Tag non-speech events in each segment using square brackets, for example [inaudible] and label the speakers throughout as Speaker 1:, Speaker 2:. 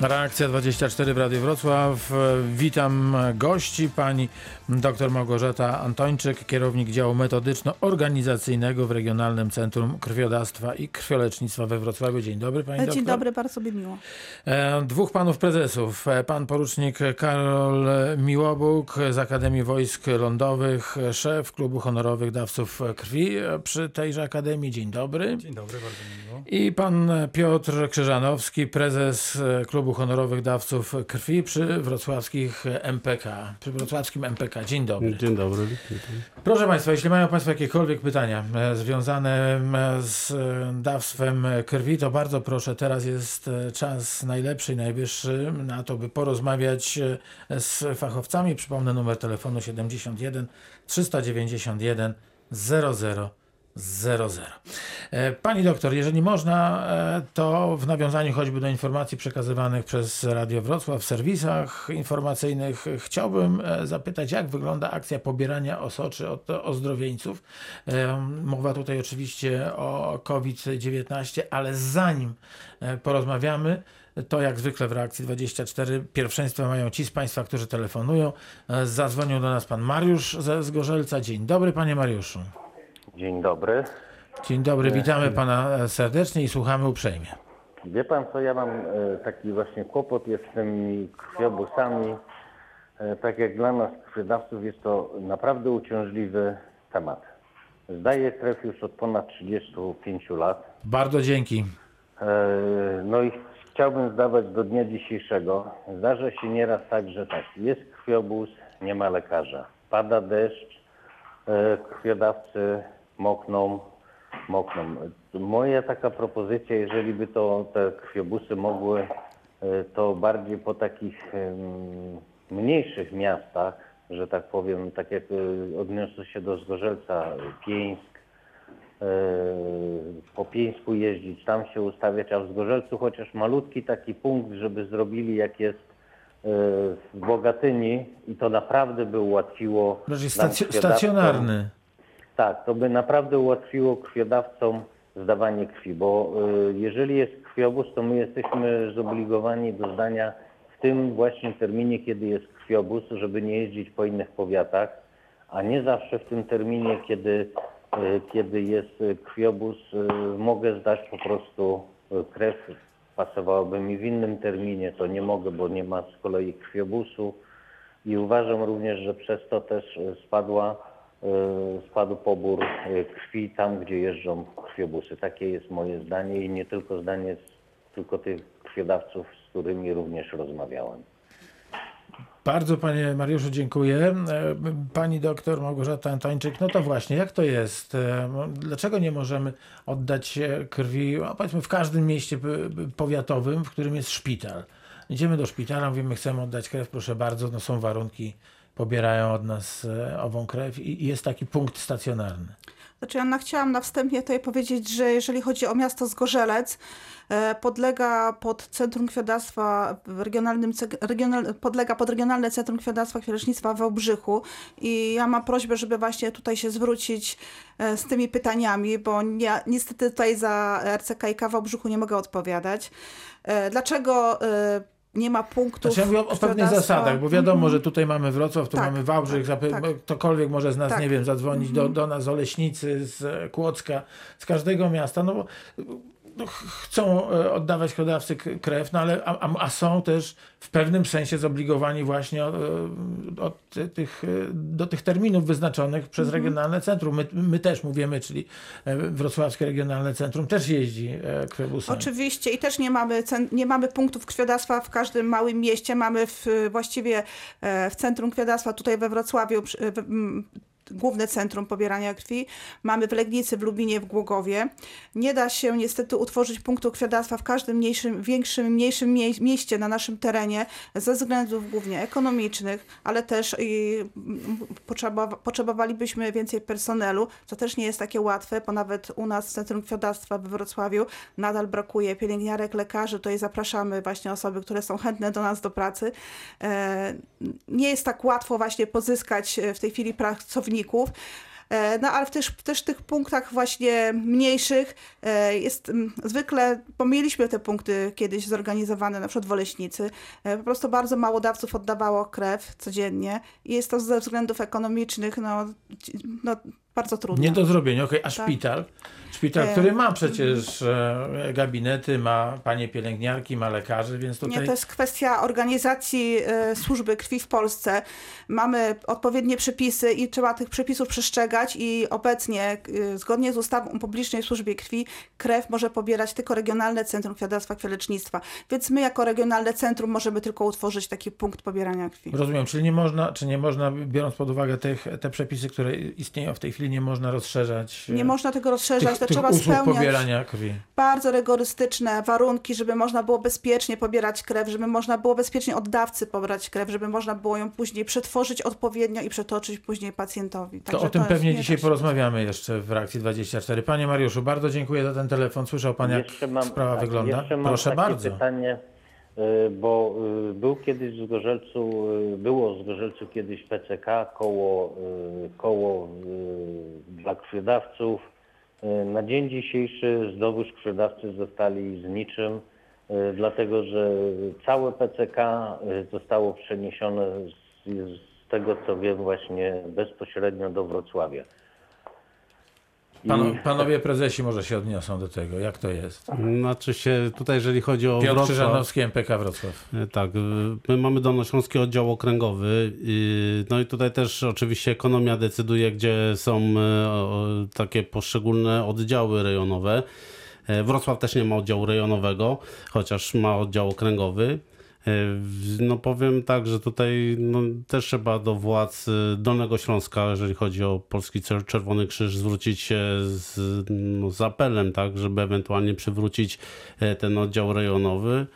Speaker 1: Reakcja 24 w Radiu Wrocław. Witam gości, pani dr Małgorzata Antończyk, kierownik działu metodyczno-organizacyjnego w Regionalnym Centrum Krwiodawstwa i Krwiolecznictwa we Wrocławiu. Dzień dobry pani
Speaker 2: Dzień
Speaker 1: doktor.
Speaker 2: dobry, bardzo mi miło.
Speaker 1: E, Dwóch panów prezesów. E, Pan porucznik Karol Miłobóg z Akademii Wojsk Lądowych, szef Klubu Honorowych Dawców Krwi przy tejże Akademii. Dzień dobry.
Speaker 3: Dzień dobry, bardzo mi miło.
Speaker 1: I pan Piotr Krzyżanowski, prezes e, Klubu Honorowych Dawców Krwi przy wrocławskich MPK, przy wrocławskim MPK. Dzień dobry.
Speaker 4: Dzień dobry.
Speaker 1: Proszę Państwa, jeśli mają Państwo jakiekolwiek pytania e, związane m, z e, dawstwem krwi, to bardzo proszę, teraz jest e, czas najlepszy i najwyższy na to, by porozmawiać e, z fachowcami. Przypomnę numer telefonu 71 391 00 00. E, Pani doktor, jeżeli można, e, to w nawiązaniu choćby do informacji przekazywanych przez Radio Wrocław w serwisach informacyjnych, e, chciałbym zapytać, jak wygląda akcja pobierania osoczy od ozdrowieńców. Mowa tutaj oczywiście o COVID-19, ale zanim porozmawiamy, to jak zwykle w reakcji 24 pierwszeństwo mają ci z Państwa, którzy telefonują. Zadzwonił do nas pan Mariusz ze Zgorzelca. Dzień dobry, panie Mariuszu.
Speaker 5: Dzień dobry.
Speaker 1: Dzień dobry, witamy pana e, serdecznie i słuchamy uprzejmie.
Speaker 5: Wie pan co, ja mam e, taki właśnie kłopot jest z tymi krwiobusami. E, Tak jak dla nas krwiodawców jest to naprawdę uciążliwy temat. Zdaję krew już od ponad 35 lat.
Speaker 1: Bardzo dzięki.
Speaker 5: E, No i chciałbym zdawać do dnia dzisiejszego. Zdarza się nieraz tak, że tak, jest krwiobóz, nie ma lekarza. Pada deszcz, e, krwiodawcy mokną, mokną. Moja taka propozycja, jeżeli by to te krwiobusy mogły, e, to bardziej po takich mniejszych miastach, że tak powiem, tak jak e, odniosę się do Zgorzelca, Pieńsk, e, po Pieńsku jeździć, tam się ustawiać, a w Zgorzelcu chociaż malutki taki punkt, żeby zrobili jak jest w Bogatyni i to naprawdę by ułatwiło
Speaker 1: Znaczy
Speaker 5: nam
Speaker 1: stac-
Speaker 5: krwiodawcom-
Speaker 1: stacjonarny.
Speaker 5: Tak, to by naprawdę ułatwiło krwiodawcom zdawanie krwi, bo y, jeżeli jest krwiobóz, to my jesteśmy zobligowani do zdania w tym właśnie terminie, kiedy jest krwiobóz, żeby nie jeździć po innych powiatach, a nie zawsze w tym terminie, kiedy, y, kiedy jest krwiobóz, y, mogę zdać po prostu krew. Pasowałoby mi w innym terminie, to nie mogę, bo nie ma z kolei krwiobusu. I uważam również, że przez to też spadła, spadł pobór e, krwi tam, gdzie jeżdżą krwiobusy. Takie jest moje zdanie i nie tylko zdanie tylko tych krwiodawców, z którymi również rozmawiałem.
Speaker 1: Bardzo panie Mariuszu dziękuję. E, Pani doktor Małgorzata Antończyk, no to właśnie, jak to jest? E, Dlaczego nie możemy oddać e, krwi, no powiedzmy w każdym mieście powiatowym, w którym jest szpital? Idziemy do szpitala, mówimy, chcemy oddać krew, proszę bardzo, no są warunki, pobierają od nas e, ową krew i i jest taki punkt stacjonarny.
Speaker 2: Znaczy, Anna, chciałam na wstępie tutaj powiedzieć, że jeżeli chodzi o miasto Zgorzelec, e, podlega pod Centrum Krwiodawstwa w regionalnym, regional, podlega pod Regionalne Centrum Krwiodawstwa i Krwiolecznictwa w Wałbrzychu i ja mam prośbę, żeby właśnie tutaj się zwrócić e, z tymi pytaniami, bo ja niestety tutaj za RCKiK w Wałbrzychu nie mogę odpowiadać. Dlaczego nie ma punktów
Speaker 1: Znaczy ja mówię o pewnych zasadach, bo wiadomo,
Speaker 2: Mhm.
Speaker 1: że tutaj mamy Wrocław, tu
Speaker 2: Tak,
Speaker 1: mamy Wałbrzych,
Speaker 2: tak, tak.
Speaker 1: ktokolwiek może z nas,
Speaker 2: Tak.
Speaker 1: nie wiem, zadzwonić do, do nas, Oleśnicy, z Kłodzka, z każdego miasta, no bo no, ch- chcą e, oddawać k- krew, no ale a, a- są też w pewnym sensie zobligowani właśnie od, e, od ty- tych, e, do tych terminów wyznaczonych przez
Speaker 2: Mhm.
Speaker 1: Regionalne Centrum. My, my też mówimy, czyli Wrocławskie Regionalne Centrum też jeździ krwiobusami.
Speaker 2: Oczywiście i też nie mamy, nie mamy punktów krwiodawstwa w każdym małym mieście. Mamy w, właściwie w centrum krwiodawstwa tutaj we Wrocławiu główne centrum pobierania krwi. Mamy w Legnicy, w Lubinie, w Głogowie. Nie da się niestety utworzyć punktu krwiodawstwa w każdym mniejszym, większym, mniejszym mie mieście na naszym terenie ze względów głównie ekonomicznych, ale też i, potrzeba, potrzebowalibyśmy więcej personelu, co też nie jest takie łatwe, bo nawet u nas w Centrum Krwiodawstwa we Wrocławiu nadal brakuje pielęgniarek, lekarzy. Tutaj zapraszamy właśnie osoby, które są chętne do nas do pracy. E, Nie jest tak łatwo właśnie pozyskać e, w tej chwili pracowników. E, No ale też, też w tych punktach właśnie mniejszych e, jest zwykle, bo mieliśmy te punkty kiedyś zorganizowane, na przykład w Oleśnicy, e, po prostu bardzo mało dawców oddawało krew codziennie i jest to ze względów ekonomicznych no, no bardzo trudne.
Speaker 1: Nie do zrobienia, okej. A
Speaker 2: Tak.
Speaker 1: szpital? Szpital,
Speaker 2: E,
Speaker 1: który ma przecież e, gabinety, ma panie pielęgniarki, ma lekarzy, więc
Speaker 2: Nie,
Speaker 1: tutaj...
Speaker 2: to jest kwestia organizacji e, służby krwi w Polsce. Mamy odpowiednie przepisy i trzeba tych przepisów przestrzegać i obecnie zgodnie z ustawą o publicznej służbie krwi krew może pobierać tylko Regionalne Centrum Krwiodawstwa i Krwiolecznictwa. Więc my jako Regionalne Centrum możemy tylko utworzyć taki punkt pobierania krwi.
Speaker 1: Rozumiem, czyli nie można, czy nie można, biorąc pod uwagę tych, te przepisy, które istnieją w tej chwili, nie można rozszerzać e,
Speaker 2: Nie można tego rozszerzać,
Speaker 1: tych,
Speaker 2: to
Speaker 1: tych
Speaker 2: trzeba spełniać
Speaker 1: pobierania krwi.
Speaker 2: bardzo rygorystyczne warunki, żeby można było bezpiecznie pobierać krew, żeby można było bezpiecznie od dawcy pobrać krew, żeby można było ją później przetworzyć odpowiednio i przetoczyć później pacjentowi.
Speaker 1: To
Speaker 2: Także
Speaker 1: o tym
Speaker 2: jest-
Speaker 1: pewnie
Speaker 2: nie
Speaker 1: dzisiaj porozmawiamy jeszcze w reakcji 24. Panie Mariuszu, bardzo dziękuję za ten telefon. Słyszał pan, jak
Speaker 5: mam-
Speaker 1: sprawa
Speaker 5: tak,
Speaker 1: wygląda? Proszę bardzo.
Speaker 5: pytanie, bo y, był kiedyś w Zgorzelcu, y, było w Zgorzelcu kiedyś PCK, koło, koło dla krwiodawców. Na dzień dzisiejszy zdobycz krwiodawcy zostali z niczym, dlatego że całe PCK zostało przeniesione z, z tego co wiem właśnie bezpośrednio do Wrocławia.
Speaker 1: Pan, panowie prezesi może się odniosą do tego, jak to jest.
Speaker 3: Znaczy się tutaj, jeżeli chodzi o
Speaker 1: Piotr
Speaker 3: Wrocław,
Speaker 1: Krzyżanowski, MPK Wrocław.
Speaker 3: e, tak, y, my mamy Dolnośląski Oddział Okręgowy, no i tutaj też oczywiście ekonomia decyduje, gdzie są e, takie poszczególne oddziały rejonowe. E, Wrocław też nie ma oddziału rejonowego, chociaż ma oddział okręgowy. E, No powiem tak, że tutaj no, też trzeba do władz y, Dolnego Śląska, jeżeli chodzi o Polski Czer- Czerwony Krzyż, zwrócić się z, no, z apelem, tak, żeby ewentualnie przywrócić e, ten oddział rejonowy.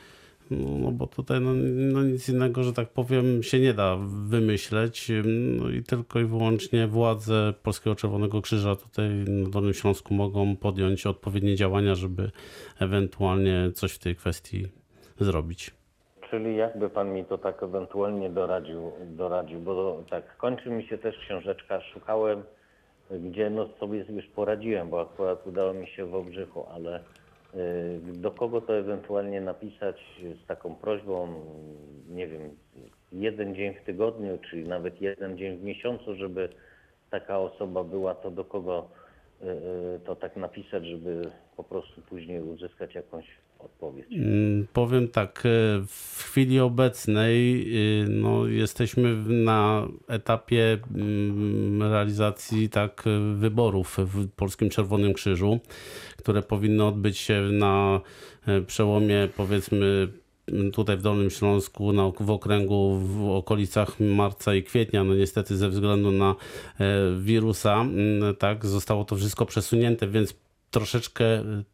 Speaker 3: No, no bo tutaj no, no nic innego, że tak powiem, się nie da wymyśleć. No i tylko i wyłącznie władze Polskiego Czerwonego Krzyża tutaj na Dolnym Śląsku mogą podjąć odpowiednie działania, żeby ewentualnie coś w tej kwestii zrobić.
Speaker 5: Czyli jakby pan mi to tak ewentualnie doradził, doradził, bo tak kończy mi się też książeczka, szukałem, gdzie no sobie już poradziłem, bo akurat udało mi się w Obrzychu, ale y, do kogo to ewentualnie napisać z taką prośbą, nie wiem, jeden dzień w tygodniu, czy nawet jeden dzień w miesiącu, żeby taka osoba była, to do kogo y, y, to tak napisać, żeby po prostu później uzyskać jakąś odpowiedź.
Speaker 3: Mm, Powiem tak, e, w chwili obecnej y, no, jesteśmy na etapie mm, realizacji tak e, wyborów w Polskim Czerwonym Krzyżu, które powinny odbyć się na e, przełomie powiedzmy tutaj w Dolnym Śląsku, na, w okręgu w okolicach marca i kwietnia. No niestety ze względu na e, wirusa, mm, tak, zostało to wszystko przesunięte, więc troszeczkę e,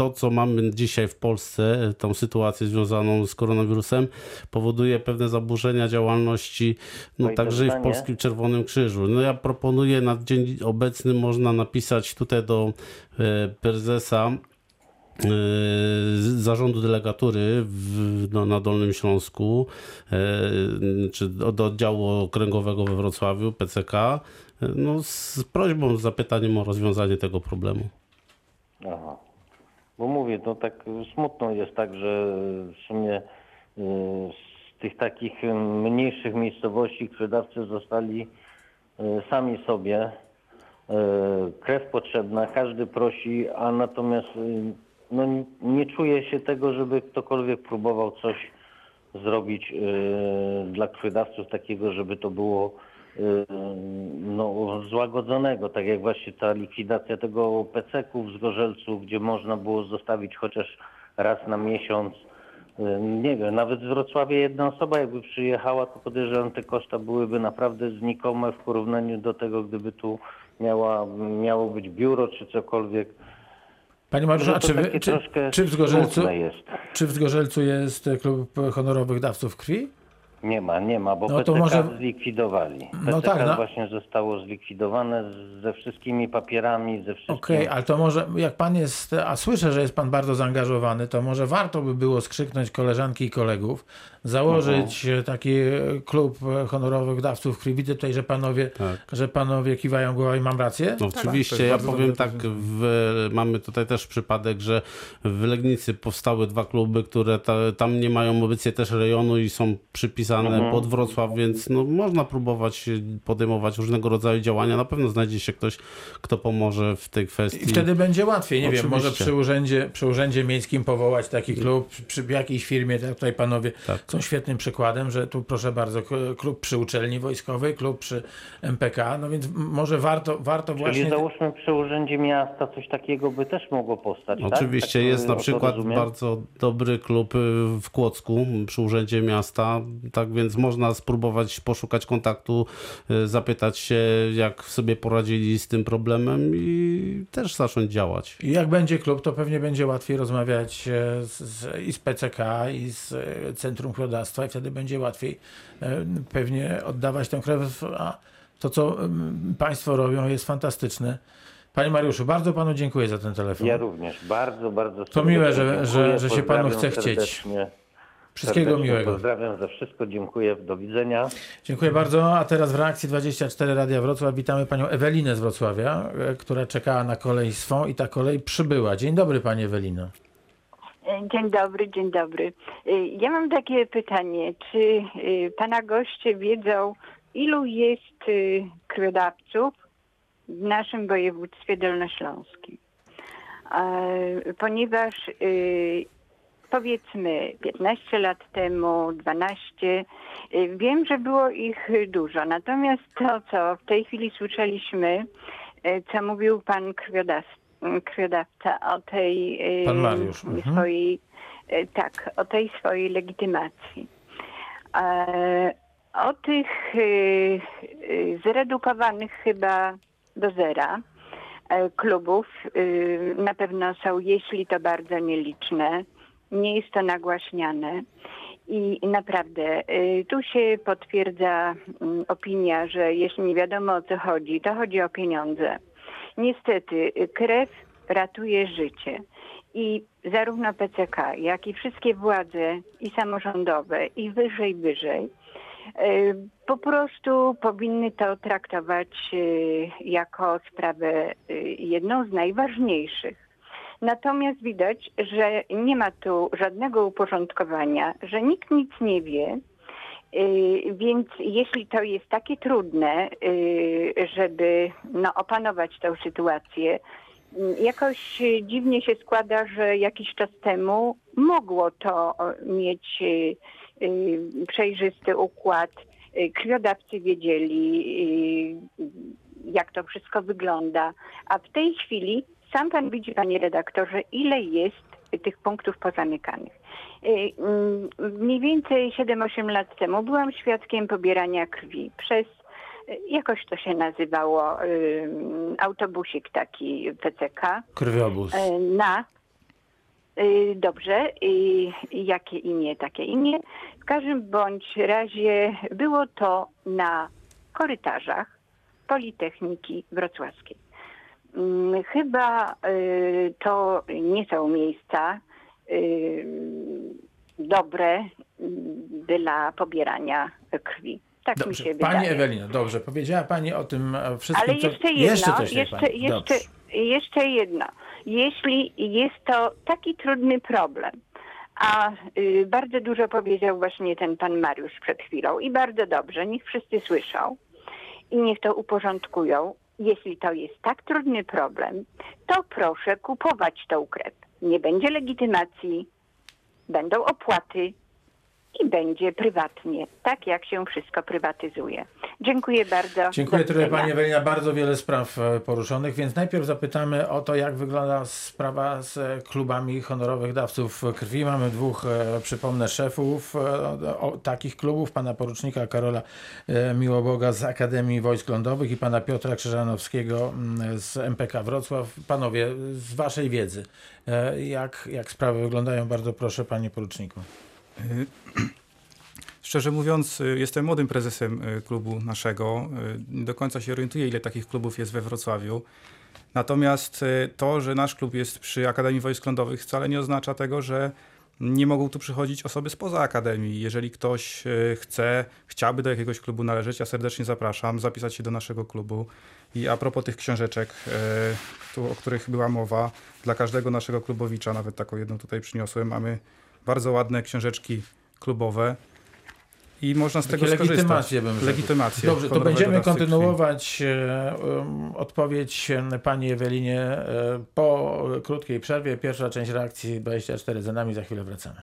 Speaker 3: to, co mamy dzisiaj w Polsce, tą sytuację związaną z koronawirusem, powoduje pewne zaburzenia działalności, no
Speaker 5: No i
Speaker 3: także i w Polskim Czerwonym Krzyżu. No ja proponuję na dzień obecny można napisać tutaj do e, prezesa e, zarządu delegatury w, no, na Dolnym Śląsku, e, czy do, do oddziału okręgowego we Wrocławiu, PCK, e, no, z prośbą, z zapytaniem o rozwiązanie tego problemu.
Speaker 5: Aha. Bo mówię, no tak smutno jest tak, że w sumie y, z tych takich mniejszych miejscowości krwiodawcy zostali y, sami sobie. Y, Krew potrzebna, każdy prosi, a natomiast no, nie czuje się tego, żeby ktokolwiek próbował coś zrobić dla krwiodawców takiego, żeby to było no, złagodzonego, tak jak właśnie ta likwidacja tego PCK-u w Zgorzelcu, gdzie można było zostawić chociaż raz na miesiąc. Y, Nie wiem, nawet z Wrocławia jedna osoba jakby przyjechała, to podejrzewam te koszta byłyby naprawdę znikome w porównaniu do tego, gdyby tu miała, miało być biuro czy cokolwiek.
Speaker 1: Panie Mariuszu,
Speaker 5: No
Speaker 1: czy, czy,
Speaker 5: troszkę
Speaker 1: czy, w Zgorzelcu,
Speaker 5: jest.
Speaker 1: czy w Zgorzelcu jest klub honorowych dawców krwi?
Speaker 5: Nie ma, nie ma, bo
Speaker 1: No to
Speaker 5: PCK
Speaker 1: może-
Speaker 5: zlikwidowali.
Speaker 1: No
Speaker 5: PCK
Speaker 1: tak, no-
Speaker 5: właśnie zostało zlikwidowane ze wszystkimi papierami, ze wszystkim.
Speaker 1: Okej, ale to może, jak pan jest, a słyszę, że jest pan bardzo zaangażowany, to może warto by było skrzyknąć koleżanki i kolegów, założyć e, taki e, klub honorowych dawców krwi. Widzę tutaj, że panowie,
Speaker 3: Tak.
Speaker 1: że panowie kiwają głową mam rację?
Speaker 3: No,
Speaker 1: To
Speaker 3: oczywiście,
Speaker 1: jest
Speaker 3: ja powiem tak, w, mamy tutaj też przypadek, że w Legnicy powstały dwa kluby, które ta, tam nie mają obecnie też rejonu i są przypisane pod Wrocław, więc no, można próbować podejmować różnego rodzaju działania. Na pewno znajdzie się ktoś, kto pomoże w tej kwestii.
Speaker 1: I wtedy będzie łatwiej. Nie wiem, może
Speaker 3: Oczywiście.
Speaker 1: przy urzędzie, przy urzędzie miejskim powołać taki klub, przy, jakiejś firmie, tak tutaj panowie
Speaker 3: Tak.
Speaker 1: są świetnym przykładem, że tu proszę bardzo, klub przy uczelni wojskowej, klub przy MPK, no więc może warto, warto
Speaker 5: Czyli
Speaker 1: właśnie...
Speaker 5: załóżmy przy Urzędzie Miasta coś takiego by też mogło powstać, tak?
Speaker 3: Oczywiście
Speaker 5: tak?
Speaker 3: jest
Speaker 5: o
Speaker 3: na przykład
Speaker 5: rozumiem?
Speaker 3: bardzo dobry klub w Kłodzku przy Urzędzie Miasta, tak więc można spróbować poszukać kontaktu, y, zapytać się jak sobie poradzili z tym problemem i też zacząć działać.
Speaker 1: I jak będzie klub, to pewnie będzie łatwiej rozmawiać e, z, z, i z PCK, i z e, Centrum Krwiodawstwa i wtedy będzie łatwiej e, pewnie oddawać tę krew. A to, co państwo robią, jest fantastyczne. Panie Mariuszu, bardzo panu dziękuję za ten telefon.
Speaker 5: Ja również. Bardzo, bardzo
Speaker 1: To miłe, że- że- że się panu chce chcieć.
Speaker 5: serdecznie.
Speaker 1: Wszystkiego
Speaker 5: Serdecznie
Speaker 1: miłego.
Speaker 5: Pozdrawiam za wszystko, dziękuję, do widzenia.
Speaker 1: Dziękuję bardzo. A teraz w reakcji 24 Radia Wrocław witamy panią Ewelinę z Wrocławia, e, która czekała na kolej swą i ta kolej przybyła. Dzień dobry pani Ewelino.
Speaker 4: Dzień dobry, dzień dobry. Y, Ja mam takie pytanie. Czy pana goście wiedzą, ilu jest krwiodawców w naszym województwie dolnośląskim? E, Ponieważ powiedzmy 15 lat temu, 12, y, wiem, że było ich dużo. Natomiast to, co w tej chwili słyszeliśmy, y, co mówił pan krwiodawca, o tej y,
Speaker 1: Pan Mariusz, mhm.
Speaker 4: swojej, tak, o tej swojej legitymacji. O tych zredukowanych chyba do zera klubów na pewno są, jeśli to bardzo nieliczne. Nie jest to nagłaśniane. I naprawdę y, tu się potwierdza mm, opinia, że jeśli nie wiadomo o co chodzi, to chodzi o pieniądze. Niestety y, krew ratuje życie. I zarówno PCK, jak i wszystkie władze i samorządowe, i wyżej, wyżej, y, po prostu powinny to traktować jako sprawę jedną z najważniejszych. Natomiast widać, że nie ma tu żadnego uporządkowania, że nikt nic nie wie. Y, Więc jeśli to jest takie trudne, y, żeby no, opanować tę sytuację, y, jakoś dziwnie się składa, że jakiś czas temu mogło to mieć przejrzysty układ. Krwiodawcy wiedzieli, jak to wszystko wygląda, a w tej chwili sam pan widzi, panie redaktorze, ile jest tych punktów pozamykanych. Y, mm, Mniej więcej 7-8 lat temu byłam świadkiem pobierania krwi przez, y, jakoś to się nazywało, y, autobusik taki PCK,
Speaker 1: Krwiobóz.
Speaker 4: y, na, dobrze, jakie imię, takie imię. W każdym bądź razie było to na korytarzach Politechniki Wrocławskiej. Mm, Chyba y, to nie są miejsca y, dobre y, dla pobierania krwi. Tak mi
Speaker 1: Dobrze.
Speaker 4: się
Speaker 1: Pani
Speaker 4: wydaje.
Speaker 1: Ewelino, dobrze, powiedziała Pani o tym wszystkim,
Speaker 4: Ale
Speaker 1: co...
Speaker 4: jeszcze jedno,
Speaker 1: jeszcze, coś
Speaker 4: jeszcze, jeszcze, jeszcze jedno. Jeśli jest to taki trudny problem, a y, bardzo dużo powiedział właśnie ten pan Mariusz przed chwilą i bardzo dobrze, niech wszyscy słyszą i niech to uporządkują. Jeśli to jest tak trudny problem, to proszę kupować tą krew. Nie będzie legitymacji, będą opłaty i będzie prywatnie, tak jak się wszystko prywatyzuje. Dziękuję bardzo.
Speaker 1: Dziękuję tyle. Pani Ewelina. Bardzo wiele spraw e, poruszonych, więc najpierw zapytamy o to, jak wygląda sprawa z klubami honorowych dawców krwi. Mamy dwóch, e, przypomnę, szefów e, takich klubów, pana porucznika Karola Miłoboga z Akademii Wojsk Lądowych i pana Piotra Krzyżanowskiego mm, z MPK Wrocław. Panowie, z waszej wiedzy, jak, jak sprawy wyglądają? Bardzo proszę, panie poruczniku. [clears throat]
Speaker 6: Szczerze mówiąc, y, jestem młodym prezesem y, klubu naszego. Y, Nie do końca się orientuję, ile takich klubów jest we Wrocławiu. Natomiast y, to, że nasz klub jest przy Akademii Wojsk Lądowych, wcale nie oznacza tego, że nie mogą tu przychodzić osoby spoza Akademii. Jeżeli ktoś y, chce, chciałby do jakiegoś klubu należeć, ja serdecznie zapraszam, zapisać się do naszego klubu. I a propos tych książeczek, y, tu, o których była mowa, dla każdego naszego klubowicza, nawet taką jedną tutaj przyniosłem, mamy bardzo ładne książeczki klubowe i można z
Speaker 1: Takie
Speaker 6: tego skorzystać.
Speaker 1: legitymacje bym rzekł.
Speaker 6: Legitymacje
Speaker 1: Dobrze, to będziemy kontynuować e, um, odpowiedź e, pani Ewelinie e, po krótkiej przerwie. Pierwsza część reakcji 24 za nami, za chwilę wracamy.